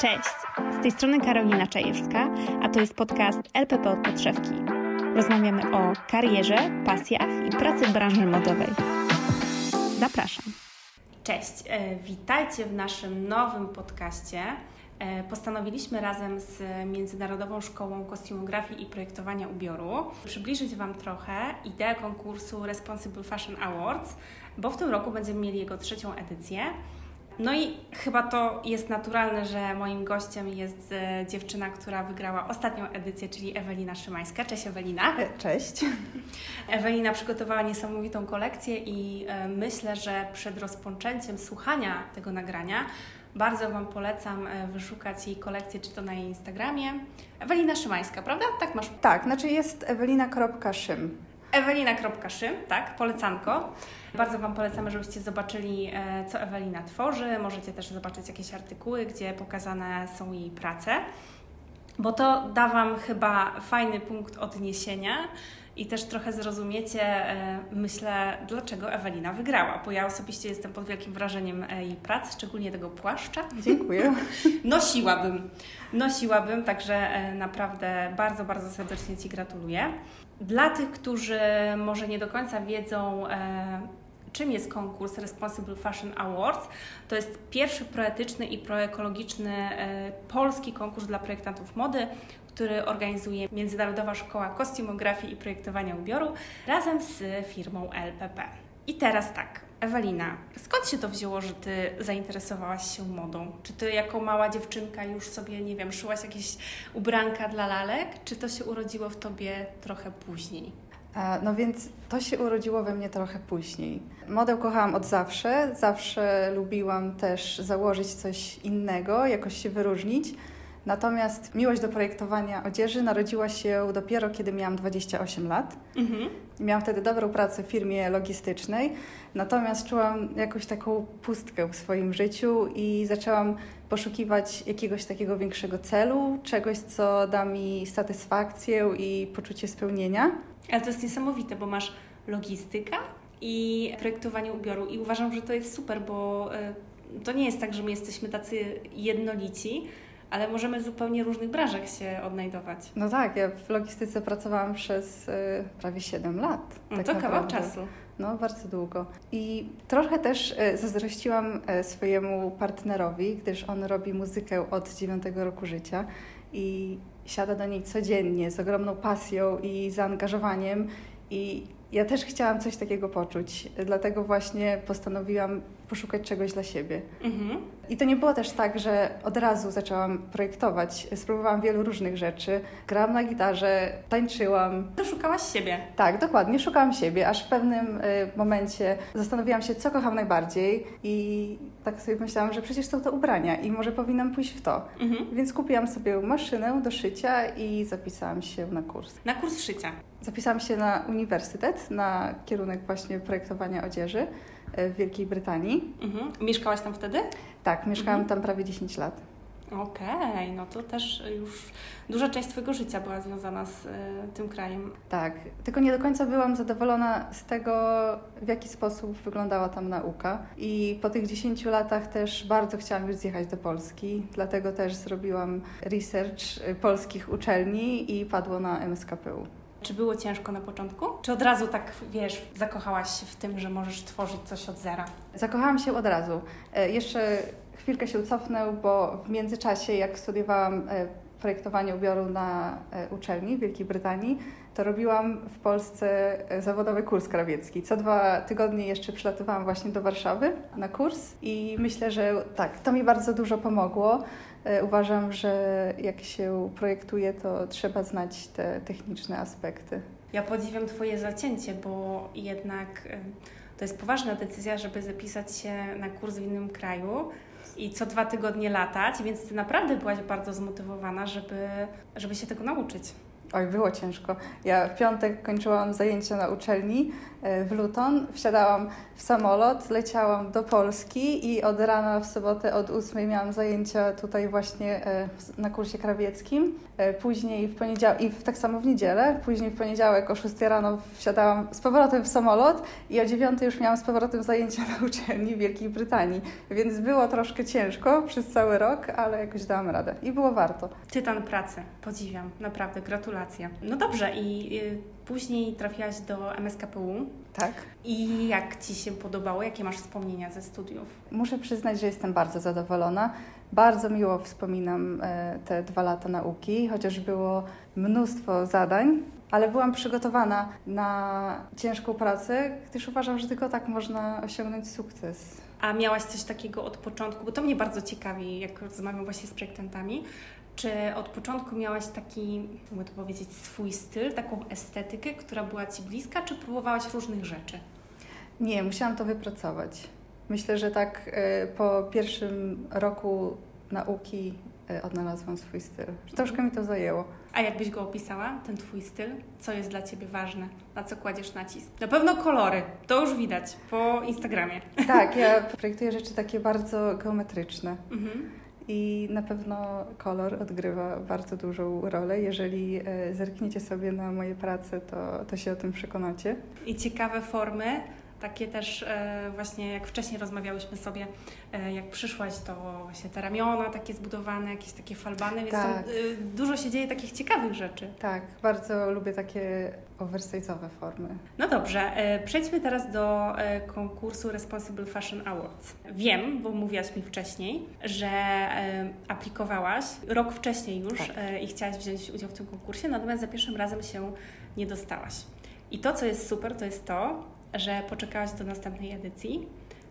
Cześć, z tej strony Karolina Czajewska, a to jest podcast LPP od podszewki. Rozmawiamy o karierze, pasjach i pracy w branży modowej. Zapraszam. Cześć, e, witajcie w naszym nowym podcaście. E, postanowiliśmy razem z Międzynarodową Szkołą Kostiumografii i Projektowania Ubioru przybliżyć Wam trochę ideę konkursu Responsible Fashion Awards, bo w tym roku będziemy mieli jego trzecią edycję. No i chyba to jest naturalne, że moim gościem jest e, dziewczyna, która wygrała ostatnią edycję, czyli Ewelina Szymańska. Cześć Ewelina. E, cześć. Ewelina przygotowała niesamowitą kolekcję i e, myślę, że przed rozpoczęciem słuchania tego nagrania bardzo Wam polecam wyszukać jej kolekcję, czy to na jej Instagramie. Ewelina Szymańska, prawda? Tak masz? Tak, znaczy jest ewelina.szym. Ewelina.szym, tak, polecanko. Bardzo Wam polecamy, żebyście zobaczyli, e, co Ewelina tworzy. Możecie też zobaczyć jakieś artykuły, gdzie pokazane są jej prace, bo to da Wam chyba fajny punkt odniesienia i też trochę zrozumiecie, e, myślę, dlaczego Ewelina wygrała, bo ja osobiście jestem pod wielkim wrażeniem e, jej prac, szczególnie tego płaszcza. Dziękuję. Nosiłabym, nosiłabym, także naprawdę bardzo, bardzo serdecznie Ci gratuluję. Dla tych, którzy może nie do końca wiedzą, czym jest konkurs Responsible Fashion Awards. To jest pierwszy proetyczny i proekologiczny e, polski konkurs dla projektantów mody, który organizuje Międzynarodowa Szkoła Kostiumografii i Projektowania Ubioru razem z firmą LPP. I teraz tak, Ewelina, skąd się to wzięło, że Ty zainteresowałaś się modą? Czy Ty jako mała dziewczynka już sobie, nie wiem, szyłaś jakieś ubranka dla lalek, czy to się urodziło w Tobie trochę później? E, no więc to się urodziło we mnie trochę później. Modę kochałam od zawsze, zawsze lubiłam też założyć coś innego, jakoś się wyróżnić. Natomiast miłość do projektowania odzieży narodziła się dopiero kiedy miałam 28 lat. Mhm. Miałam wtedy dobrą pracę w firmie logistycznej, natomiast czułam jakąś taką pustkę w swoim życiu i zaczęłam poszukiwać jakiegoś takiego większego celu, czegoś, co da mi satysfakcję i poczucie spełnienia. Ale to jest niesamowite, bo masz logistyka i projektowanie ubioru i uważam, że to jest super, bo y, to nie jest tak, że my jesteśmy tacy jednolici, ale możemy w zupełnie różnych branżach się odnajdować. No tak, ja w logistyce pracowałam przez y, prawie 7 lat. No tak to kawał czasu. No, bardzo długo. I trochę też y, zazdrościłam y, swojemu partnerowi, gdyż on robi muzykę od 9 roku życia i siada do niej codziennie z ogromną pasją i zaangażowaniem. I ja też chciałam coś takiego poczuć, dlatego właśnie postanowiłam poszukać czegoś dla siebie. Mhm. I to nie było też tak, że od razu zaczęłam projektować. Spróbowałam wielu różnych rzeczy. Grałam na gitarze, tańczyłam. To szukałaś siebie. Tak, dokładnie. Szukałam siebie, aż w pewnym y, momencie zastanowiłam się, co kocham najbardziej i tak sobie myślałam, że przecież są to ubrania i może powinnam pójść w to. Mhm. Więc kupiłam sobie maszynę do szycia i zapisałam się na kurs. Na kurs szycia? Zapisałam się na uniwersytet, na kierunek właśnie projektowania odzieży w Wielkiej Brytanii. Mhm. Mieszkałaś tam wtedy? Tak, mieszkałam mhm. tam prawie 10 lat. Okej, okay, no to też już duża część Twojego życia była związana z y, tym krajem. Tak, tylko nie do końca byłam zadowolona z tego, w jaki sposób wyglądała tam nauka. I po tych 10 latach też bardzo chciałam już zjechać do Polski, dlatego też zrobiłam research polskich uczelni i padło na MSKPU. Czy było ciężko na początku? Czy od razu tak, wiesz, zakochałaś się w tym, że możesz tworzyć coś od zera? Zakochałam się od razu. E, jeszcze chwilkę się cofnę, bo w międzyczasie, jak studiowałam e, projektowanie ubioru na e, uczelni w Wielkiej Brytanii, to robiłam w Polsce zawodowy kurs krawiecki. Co dwa tygodnie jeszcze przylatywałam właśnie do Warszawy na kurs i myślę, że tak, to mi bardzo dużo pomogło. E, uważam, że jak się projektuje, to trzeba znać te techniczne aspekty. Ja podziwiam Twoje zacięcie, bo jednak e, to jest poważna decyzja, żeby zapisać się na kurs w innym kraju i co dwa tygodnie latać, więc Ty naprawdę byłaś bardzo zmotywowana, żeby, żeby się tego nauczyć. Oj, było ciężko. Ja w piątek kończyłam zajęcia na uczelni e, w Luton, wsiadałam w samolot, leciałam do Polski i od rana w sobotę od ósmej miałam zajęcia tutaj właśnie e, na kursie krawieckim. E, później w poniedziałek, i tak samo w niedzielę, później w poniedziałek o 6 rano wsiadałam z powrotem w samolot i o 9 już miałam z powrotem zajęcia na uczelni w Wielkiej Brytanii. Więc było troszkę ciężko przez cały rok, ale jakoś dałam radę i było warto. Tytan pracy, podziwiam, naprawdę, No dobrze, i y, później trafiłaś do MSKPU. Tak. I jak Ci się podobało? Jakie masz wspomnienia ze studiów? Muszę przyznać, że jestem bardzo zadowolona. Bardzo miło wspominam e, te dwa lata nauki, chociaż było mnóstwo zadań, ale byłam przygotowana na ciężką pracę, gdyż uważam, że tylko tak można osiągnąć sukces. A miałaś coś takiego od początku, bo to mnie bardzo ciekawi, jak rozmawiam właśnie z projektantami, czy od początku miałaś taki, mogę to powiedzieć, swój styl, taką estetykę, która była Ci bliska, czy próbowałaś różnych rzeczy? Nie, musiałam to wypracować. Myślę, że tak e, po pierwszym roku nauki e, odnalazłam swój styl. Troszkę mi to zajęło. A jakbyś go opisała, ten Twój styl? Co jest dla Ciebie ważne? Na co kładziesz nacisk? Na pewno kolory. To już widać po Instagramie. Tak, ja projektuję rzeczy takie bardzo geometryczne. Mhm. I na pewno kolor odgrywa bardzo dużą rolę. Jeżeli e, zerkniecie sobie na moje prace, to, to się o tym przekonacie. I ciekawe formy, takie też e, właśnie jak wcześniej rozmawiałyśmy sobie, e, jak przyszłaś, to właśnie te ramiona takie zbudowane, jakieś takie falbany, więc Tak. tam, e, dużo się dzieje takich ciekawych rzeczy. Tak, bardzo lubię takie oversize'owe formy. No dobrze, przejdźmy teraz do konkursu Responsible Fashion Awards. Wiem, bo mówiłaś mi wcześniej, że aplikowałaś rok wcześniej już Tak. i chciałaś wziąć udział w tym konkursie, natomiast za pierwszym razem się nie dostałaś. I to, co jest super, to jest to, że poczekałaś do następnej edycji,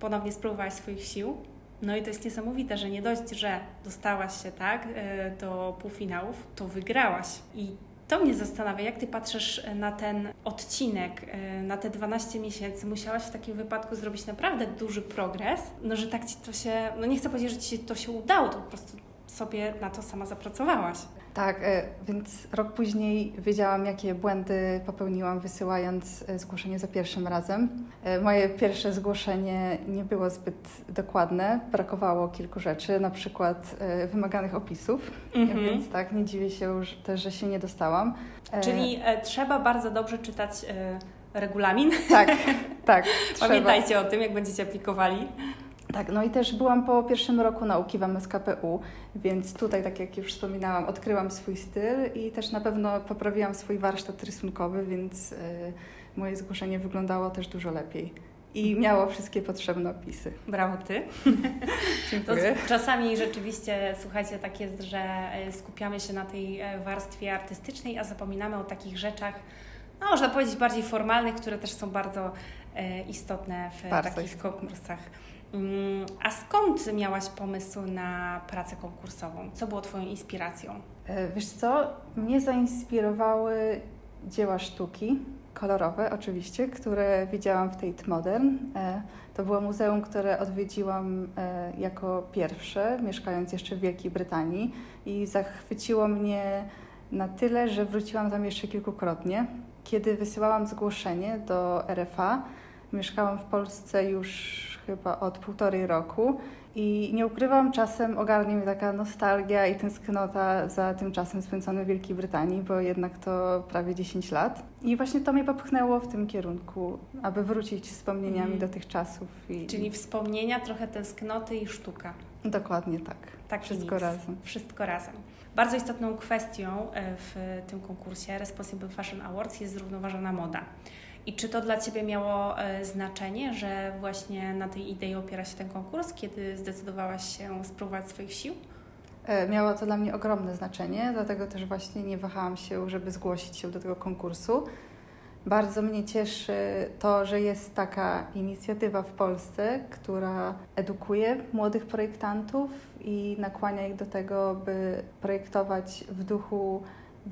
ponownie spróbowałaś swoich sił. No i to jest niesamowite, że nie dość, że dostałaś się tak e, do półfinałów, to wygrałaś. I to mnie zastanawia, jak Ty patrzysz na ten odcinek, e, na te 12 miesięcy. Musiałaś w takim wypadku zrobić naprawdę duży progres, no że tak Ci to się, no nie chcę powiedzieć, że Ci to się udało, to po prostu sobie na to sama zapracowałaś. Tak, e, więc rok później wiedziałam, jakie błędy popełniłam, wysyłając e, zgłoszenie za pierwszym razem. E, Moje pierwsze zgłoszenie nie było zbyt dokładne, brakowało kilku rzeczy, na przykład wymaganych opisów, Mhm. więc tak, nie dziwię się też, że się nie dostałam. Czyli trzeba bardzo dobrze czytać regulamin. Tak, tak. Pamiętajcie o tym, jak będziecie aplikowali. Tak, no i też byłam po pierwszym roku nauki w MSKPU, więc tutaj, tak jak już wspominałam, odkryłam swój styl i też na pewno poprawiłam swój warsztat rysunkowy, więc y, moje zgłoszenie wyglądało też dużo lepiej i miało wszystkie potrzebne opisy. Brawo Ty. To Dziękuję. z- czasami rzeczywiście, słuchajcie, tak jest, że e, skupiamy się na tej e, warstwie artystycznej, a zapominamy o takich rzeczach, no można powiedzieć bardziej formalnych, które też są bardzo istotne w Bardzo takich istotne. konkursach. Mm, A skąd miałaś pomysł na pracę konkursową? Co było Twoją inspiracją? E, Wiesz co, mnie zainspirowały dzieła sztuki, kolorowe oczywiście, które widziałam w Tate Modern. E, To było muzeum, które odwiedziłam e, jako pierwsze, mieszkając jeszcze w Wielkiej Brytanii i zachwyciło mnie na tyle, że wróciłam tam jeszcze kilkukrotnie. Kiedy wysyłałam zgłoszenie do RFA, mieszkałam w Polsce już chyba od półtorej roku i nie ukrywam, czasem ogarnie mnie taka nostalgia i tęsknota za tym czasem spędzonym w Wielkiej Brytanii, bo jednak to prawie 10 lat. I właśnie to mnie popchnęło w tym kierunku, aby wrócić wspomnieniami Mhm. do tych czasów. I, Czyli wspomnienia, trochę tęsknoty i sztuka. Dokładnie tak. Taki Wszystko miks. razem. Wszystko razem. Bardzo istotną kwestią e, w tym konkursie Responsible Fashion Awards jest zrównoważona moda. I czy to dla Ciebie miało e, znaczenie, że właśnie na tej idei opiera się ten konkurs, kiedy zdecydowałaś się spróbować swoich sił? E, Miało to dla mnie ogromne znaczenie, dlatego też właśnie nie wahałam się, żeby zgłosić się do tego konkursu. Bardzo mnie cieszy to, że jest taka inicjatywa w Polsce, która edukuje młodych projektantów i nakłania ich do tego, by projektować w duchu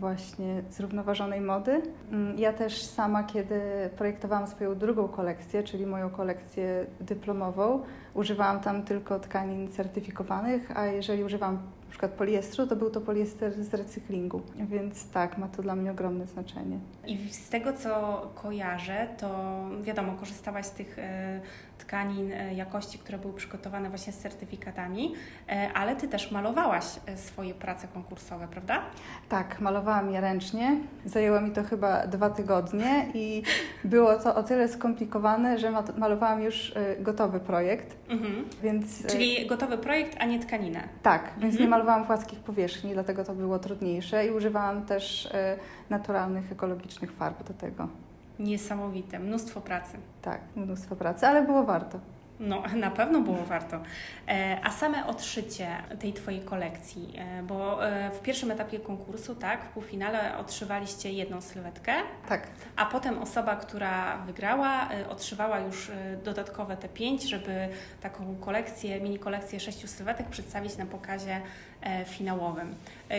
właśnie zrównoważonej mody. Mm, Ja też sama, kiedy projektowałam swoją drugą kolekcję, czyli moją kolekcję dyplomową, używałam tam tylko tkanin certyfikowanych, a jeżeli używam na przykład poliestru, to był to poliester z recyklingu. Więc tak, ma to dla mnie ogromne znaczenie. I z tego, co kojarzę, to wiadomo, korzystałaś z tych e, tkanin e, jakości, które były przygotowane właśnie z certyfikatami, e, ale Ty też malowałaś swoje prace konkursowe, prawda? Tak, malowałam je ręcznie. Zajęło mi to chyba dwa tygodnie i było to o tyle skomplikowane, że malowałam już gotowy projekt. Mhm. Więc... Czyli gotowy projekt, a nie tkaninę. Tak, więc mhm. nie malowałam płaskich powierzchni, dlatego to było trudniejsze i używałam też naturalnych, ekologicznych farb do tego. Niesamowite, mnóstwo pracy. Tak, mnóstwo pracy, ale było warto. No, na pewno było warto. E, a same odszycie tej Twojej kolekcji, e, bo e, w pierwszym etapie konkursu, tak, w półfinale odszywaliście jedną sylwetkę. Tak. A potem osoba, która wygrała, odszywała już dodatkowe te pięć, żeby taką kolekcję, mini kolekcję sześciu sylwetek przedstawić na pokazie finałowym.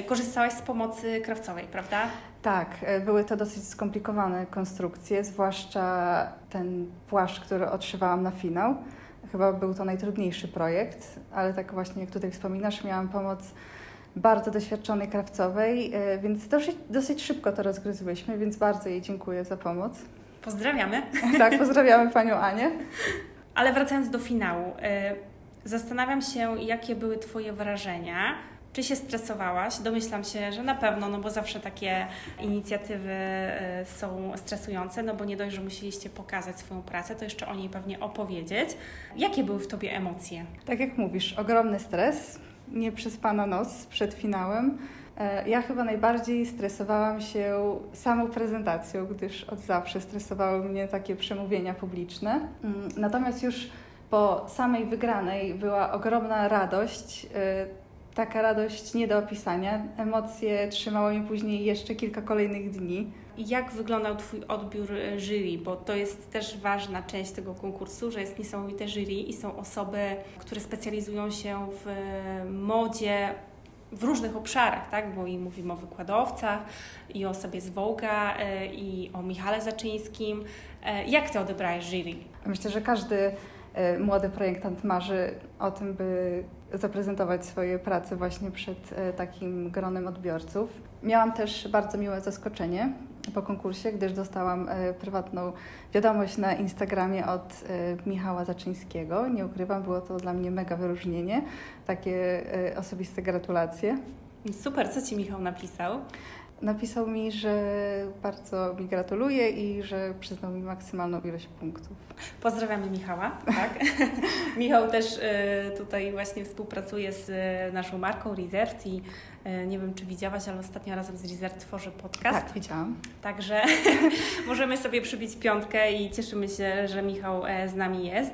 Korzystałaś z pomocy krawcowej, prawda? Tak, były to dosyć skomplikowane konstrukcje, zwłaszcza ten płaszcz, który odszywałam na finał. Chyba był to najtrudniejszy projekt, ale tak właśnie jak tutaj wspominasz, miałam pomoc bardzo doświadczonej krawcowej, e, więc dosyć, dosyć szybko to rozgryzłyśmy, więc bardzo jej dziękuję za pomoc. Pozdrawiamy. Tak, pozdrawiamy Panią Anię. Ale wracając do finału, e, zastanawiam się, jakie były Twoje wrażenia czy się stresowałaś? Domyślam się, że na pewno, no bo zawsze takie inicjatywy y, są stresujące, no bo nie dość, że musieliście pokazać swoją pracę, to jeszcze o niej pewnie opowiedzieć. Jakie były w Tobie emocje? Tak jak mówisz, ogromny stres, nieprzespana noc przed finałem. E, ja chyba najbardziej stresowałam się samą prezentacją, gdyż od zawsze stresowały mnie takie przemówienia publiczne. Mm, natomiast już po samej wygranej była ogromna radość e, taka radość nie do opisania. Emocje trzymały mnie później jeszcze kilka kolejnych dni. Jak wyglądał Twój odbiór e, jury? Bo to jest też ważna część tego konkursu, że jest niesamowite jury i są osoby, które specjalizują się w e, modzie w różnych obszarach, tak? Bo i mówimy o wykładowcach, i o sobie z Wołga, e, i o Michale Zaczyńskim. Jak Ty odebrałeś jury? Myślę, że każdy młody projektant marzy o tym, by zaprezentować swoje prace właśnie przed e, takim gronem odbiorców. Miałam też bardzo miłe zaskoczenie po konkursie, gdyż dostałam e, prywatną wiadomość na Instagramie od e, Michała Zaczyńskiego. Nie ukrywam, było to dla mnie mega wyróżnienie, takie osobiste gratulacje. Super, co Ci Michał napisał? Napisał mi, że bardzo mi gratuluje i że przyznał mi maksymalną ilość punktów. Pozdrawiamy Michała. Tak? Michał też y, tutaj właśnie współpracuje z y, naszą marką Resert i y, nie wiem, czy widziałaś, ale ostatnio razem z Resert tworzy podcast. Tak, widziałam. Także możemy sobie przybić piątkę i cieszymy się, że Michał e, z nami jest.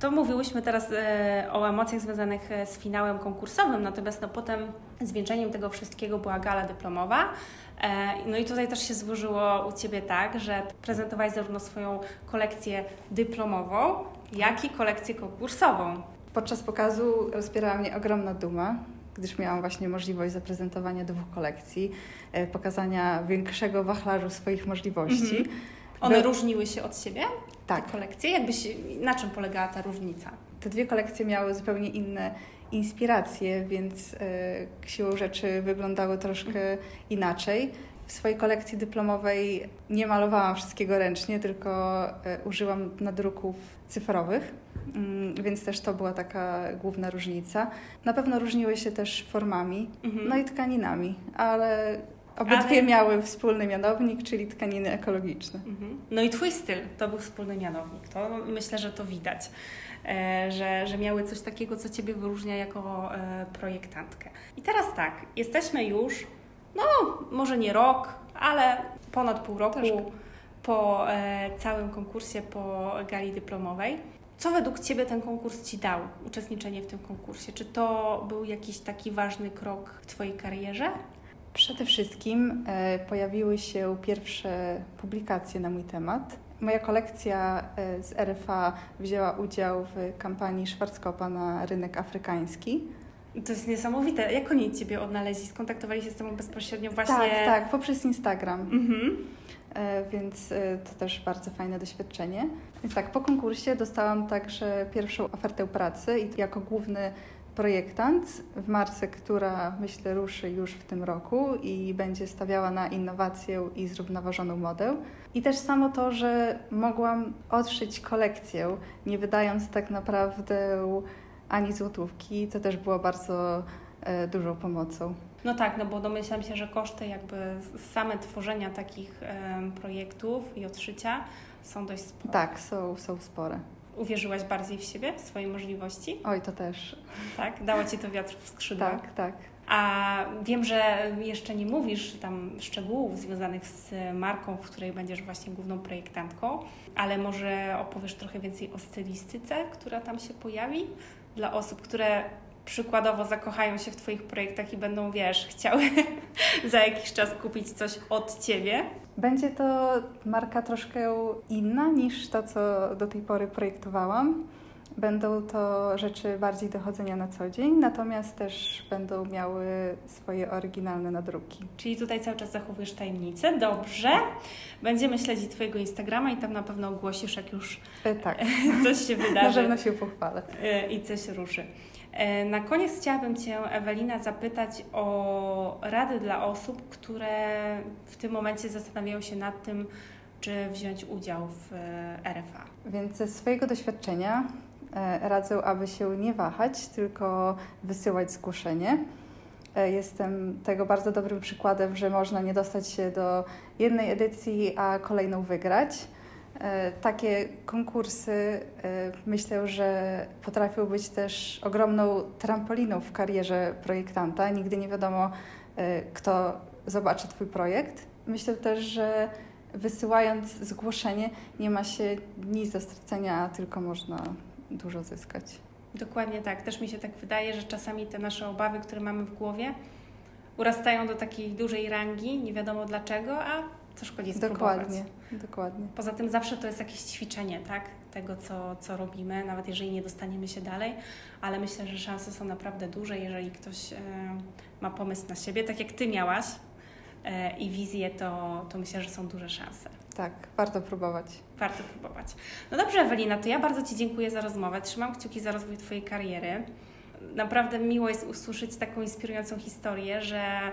To mówiłyśmy teraz e, o emocjach związanych e, z finałem konkursowym, natomiast no, potem zwieńczeniem tego wszystkiego była gala dyplomowa. E, no i tutaj też się złożyło u Ciebie tak, że prezentowałeś zarówno swoją kolekcję dyplomową, jak i kolekcję konkursową. Podczas pokazu rozpierała mnie ogromna duma, gdyż miałam właśnie możliwość zaprezentowania dwóch kolekcji, pokazania większego wachlarzu swoich możliwości. Mhm. One By... różniły się od siebie? Tak. Kolekcje? Jakbyś, na czym polegała ta różnica? Te dwie kolekcje miały zupełnie inne inspiracje, więc y, siłą rzeczy wyglądały troszkę inaczej. W swojej kolekcji dyplomowej nie malowałam wszystkiego ręcznie, tylko y, użyłam nadruków cyfrowych, y, więc też to była taka główna różnica. Na pewno różniły się też formami, mhm. no i tkaninami, ale Obydwie Ale... miały wspólny mianownik, czyli tkaniny ekologiczne. Mhm. No i Twój styl to był wspólny mianownik. To myślę, że to widać, e, że, że miały coś takiego, co Ciebie wyróżnia jako e, projektantkę. I teraz tak, jesteśmy już, no może nie rok, ale ponad pół roku Troszkę. po e, całym konkursie, po gali dyplomowej. Co według Ciebie ten konkurs Ci dał, uczestniczenie w tym konkursie? Czy to był jakiś taki ważny krok w Twojej karierze? Przede wszystkim e, pojawiły się pierwsze publikacje na mój temat. Moja kolekcja e, z RFA wzięła udział w kampanii Schwarzkopa na rynek afrykański. To jest niesamowite. Jak oni Ciebie odnaleźli? Skontaktowali się z Tobą bezpośrednio właśnie? Tak, tak, poprzez Instagram. Mhm. E, więc to też bardzo fajne doświadczenie. Więc tak, po konkursie dostałam także pierwszą ofertę pracy i jako główny projektant w marce, która myślę ruszy już w tym roku i będzie stawiała na innowację i zrównoważoną modę. I też samo to, że mogłam odszyć kolekcję, nie wydając tak naprawdę ani złotówki, to też było bardzo e, dużą pomocą. No tak, no bo domyślam się, że koszty jakby same tworzenia takich projektów i odszycia są dość spore. Tak, są, są spore. Uwierzyłaś bardziej w siebie, w swoje możliwości? Oj, to też. Tak? Dało Ci to wiatr w skrzydła? Tak, tak. A wiem, że jeszcze nie mówisz tam szczegółów związanych z marką, w której będziesz właśnie główną projektantką, ale może opowiesz trochę więcej o stylistyce, która tam się pojawi dla osób, które przykładowo zakochają się w Twoich projektach i będą, wiesz, chciały za jakiś czas kupić coś od Ciebie. Będzie to marka troszkę inna niż to, co do tej pory projektowałam. Będą to rzeczy bardziej do chodzenia na co dzień, natomiast też będą miały swoje oryginalne nadruki. Czyli tutaj cały czas zachowujesz tajemnicę. Dobrze. Będziemy śledzić Twojego Instagrama i tam na pewno ogłosisz, jak już e, tak. coś się wydarzy. Na pewno się pochwalę. E, I coś ruszy. E, na koniec chciałabym Cię, Ewelina, zapytać o rady dla osób, które w tym momencie zastanawiają się nad tym, czy wziąć udział w e, RFA. Więc ze swojego doświadczenia e, radzę, aby się nie wahać, tylko wysyłać zgłoszenie. Jestem tego bardzo dobrym przykładem, że można nie dostać się do jednej edycji, a kolejną wygrać. E, takie konkursy e, myślę, że potrafią być też ogromną trampoliną w karierze projektanta. Nigdy nie wiadomo, e, kto zobaczy Twój projekt. Myślę też, że wysyłając zgłoszenie nie ma się nic do stracenia, tylko można dużo zyskać. Dokładnie tak. Też mi się tak wydaje, że czasami te nasze obawy, które mamy w głowie, urastają do takiej dużej rangi, nie wiadomo dlaczego, a co szkodzi spróbować. Dokładnie, dokładnie. Poza tym zawsze to jest jakieś ćwiczenie, tak? Tego, co, co robimy, nawet jeżeli nie dostaniemy się dalej, ale myślę, że szanse są naprawdę duże, jeżeli ktoś e, ma pomysł na siebie, tak jak Ty miałaś e, i wizję, to, to myślę, że są duże szanse. Tak, warto próbować. Warto próbować. No dobrze, Ewelina, to ja bardzo Ci dziękuję za rozmowę. Trzymam kciuki za rozwój Twojej kariery. Naprawdę miło jest usłyszeć taką inspirującą historię, że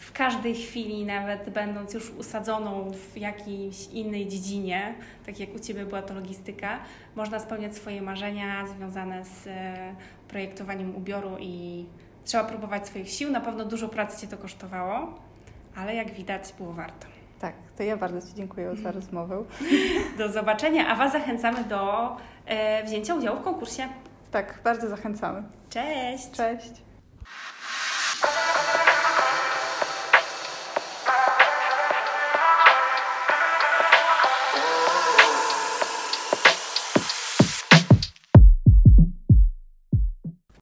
w każdej chwili, nawet będąc już usadzoną w jakiejś innej dziedzinie, tak jak u Ciebie była to logistyka, można spełniać swoje marzenia związane z e, projektowaniem ubioru i trzeba próbować swoich sił. Na pewno dużo pracy Cię to kosztowało, ale jak widać było warto. Tak, to ja bardzo Ci dziękuję za rozmowę. Do zobaczenia, a Was zachęcamy do e, wzięcia udziału w konkursie. Tak, bardzo zachęcamy. Cześć! Cześć!